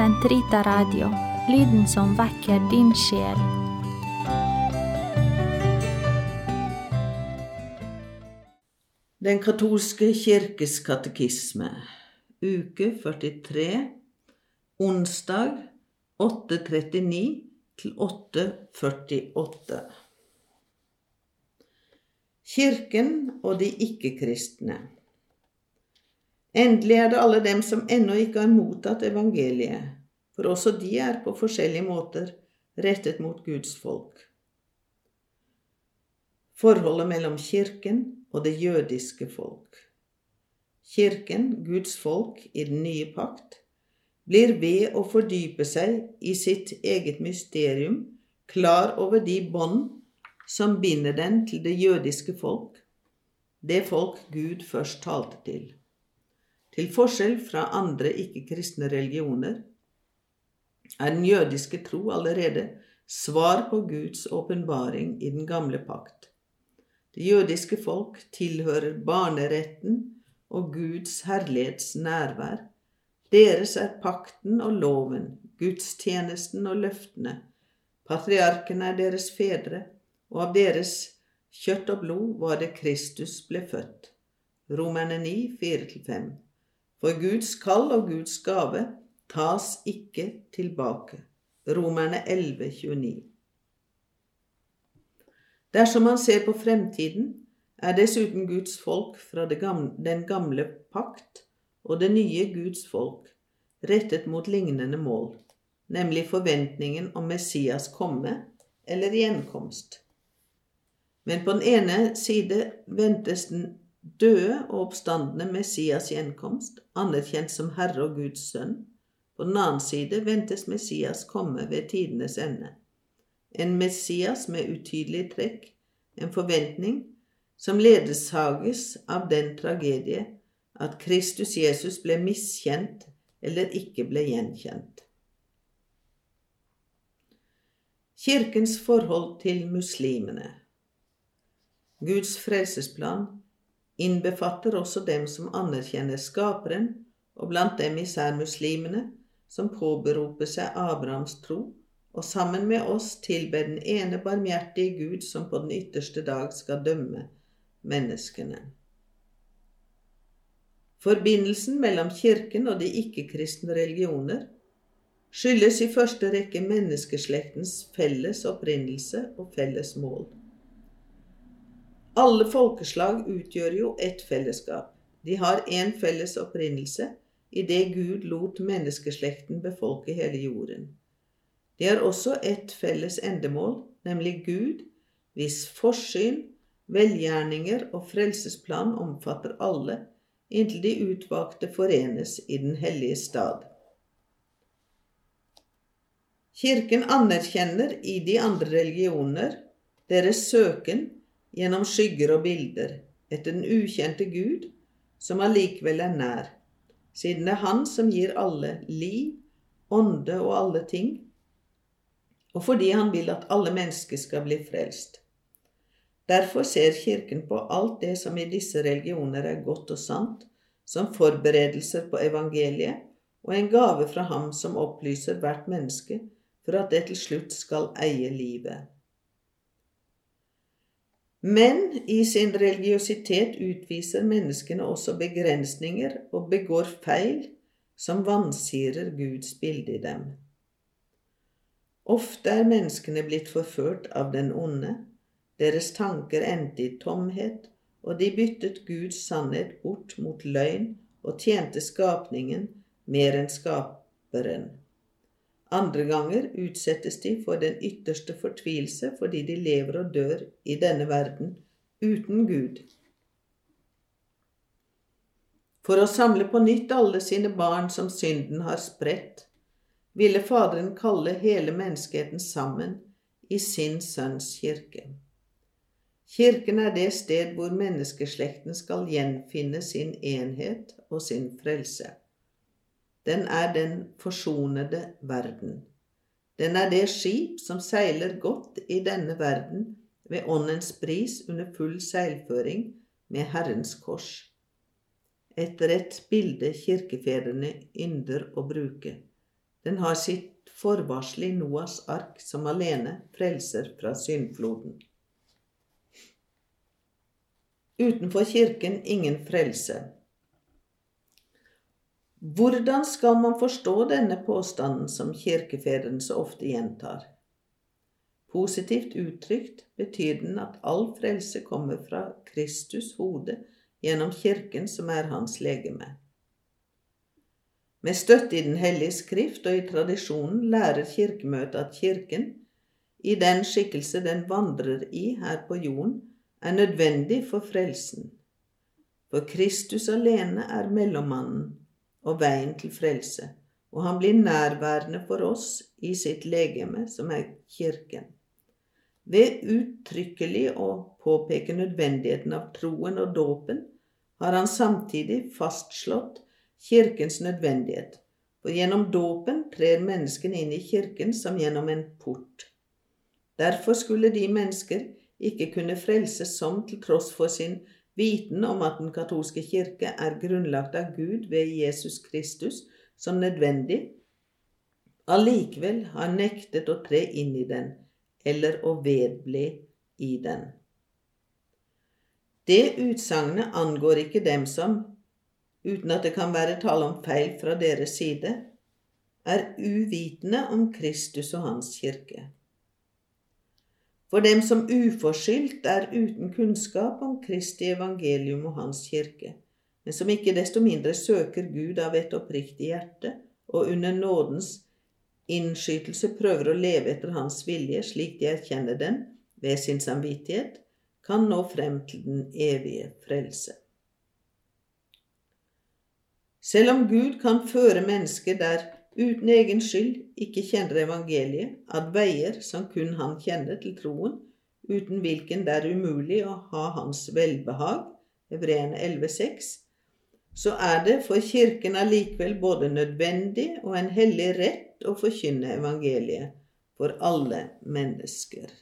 Sentrita Radio, lyden som vekker din sjel. Den katolske kirkes katekisme, uke 43, onsdag 8.39 til 8.48. Kirken og de ikke-kristne. Endelig er det alle dem som ennå ikke har mottatt evangeliet, for også de er på forskjellige måter rettet mot Guds folk. Forholdet mellom Kirken og det jødiske folk. Kirken, Guds folk i den nye pakt, blir ved å fordype seg i sitt eget mysterium klar over de bånd som binder den til det jødiske folk, det folk Gud først talte til. Til forskjell fra andre ikke-kristne religioner er den jødiske tro allerede svar på Guds åpenbaring i den gamle pakt. Det jødiske folk tilhører barneretten og Guds herlighets nærvær. Deres er pakten og loven, gudstjenesten og løftene. Patriarkene er deres fedre, og av deres kjøtt og blod var det Kristus ble født. Romerne 9, 4-5. For Guds kall og Guds gave tas ikke tilbake. Romerne 11, 29. Dersom man ser på fremtiden, er dessuten Guds folk fra den gamle pakt og det nye Guds folk rettet mot lignende mål, nemlig forventningen om Messias komme eller gjenkomst. Men på den ene side ventes den døde og oppstandende Messias gjenkomst, anerkjent som Herre og Guds sønn. På den annen side ventes Messias komme ved tidenes ende en Messias med utydelige trekk, en forventning som ledsages av den tragedie at Kristus Jesus ble miskjent eller ikke ble gjenkjent. Kirkens forhold til muslimene Guds frelsesplan innbefatter også dem som anerkjenner Skaperen, og blant dem især muslimene, som påberoper seg Abrahams tro og sammen med oss tilber den ene barmhjertige Gud som på den ytterste dag skal dømme menneskene. Forbindelsen mellom Kirken og de ikke-kristne religioner skyldes i første rekke menneskeslektens felles opprinnelse og felles mål. Alle folkeslag utgjør jo ett fellesskap. De har én felles opprinnelse i det Gud lot menneskeslekten befolke hele jorden. De har også ett felles endemål, nemlig Gud, hvis forsyn, velgjerninger og frelsesplan omfatter alle, inntil de utvalgte forenes i Den hellige stad. Kirken anerkjenner i de andre religioner deres søken gjennom skygger og bilder etter den ukjente Gud, som allikevel er nær, siden det er Han som gir alle liv, ånde og alle ting, og fordi han vil at alle mennesker skal bli frelst. Derfor ser Kirken på alt det som i disse religioner er godt og sant, som forberedelser på evangeliet og en gave fra Ham som opplyser hvert menneske for at det til slutt skal eie livet. Men i sin religiøsitet utviser menneskene også begrensninger og begår feil som vansirer Guds bilde i dem. Ofte er menneskene blitt forført av den onde, deres tanker endte i tomhet, og de byttet Guds sannhet bort mot løgn og tjente skapningen mer enn skaperen. Andre ganger utsettes de for den ytterste fortvilelse fordi de lever og dør i denne verden uten Gud. For å samle på nytt alle sine barn som synden har spredt, ville Faderen kalle hele menneskeheten sammen i sin Sønns kirke. Kirken er det sted hvor menneskeslekten skal gjenfinne sin enhet og sin frelse. Den er den forsonede verden. Den er det skip som seiler godt i denne verden ved Åndens bris under full seilføring med Herrens kors. Et rett bilde kirkefedrene ynder å bruke Den har sitt forvarsel i Noas ark, som alene frelser fra syndfloden. Utenfor kirken ingen frelse. Hvordan skal man forstå denne påstanden som kirkefedrene så ofte gjentar? Positivt uttrykt betyr den at all frelse kommer fra Kristus hode gjennom kirken som er hans legeme. Med støtte i Den hellige skrift og i tradisjonen lærer Kirkemøtet at Kirken, i den skikkelse den vandrer i her på jorden, er nødvendig for frelsen. For Kristus alene er mellommannen og veien til frelse, og han blir nærværende for oss i sitt legeme, som er Kirken. Ved uttrykkelig å påpeke nødvendigheten av troen og dåpen har han samtidig fastslått Kirkens nødvendighet, for gjennom dåpen trer menneskene inn i Kirken som gjennom en port. Derfor skulle de mennesker ikke kunne frelses som, til tross for sin viten om at den katolske kirke er grunnlagt av Gud ved Jesus Kristus som nødvendig, allikevel har nektet å tre inn i den eller å vedbli i den. Det utsagnet angår ikke dem som, uten at det kan være tale om feil fra deres side, er uvitende om Kristus og Hans kirke. For dem som uforskyldt er uten kunnskap om Kristi evangelium og Hans kirke, men som ikke desto mindre søker Gud av et oppriktig hjerte og under nådens innskytelse prøver å leve etter Hans vilje slik de erkjenner den ved sin samvittighet, kan nå frem til den evige frelse. Selv om Gud kan føre mennesker der uten egen skyld ikke kjenner evangeliet, at veier som kun han kjenner til troen, uten hvilken det er umulig å ha hans velbehag, Hebreerne 11,6, så er det for Kirken allikevel både nødvendig og en hellig rett å forkynne evangeliet for alle mennesker.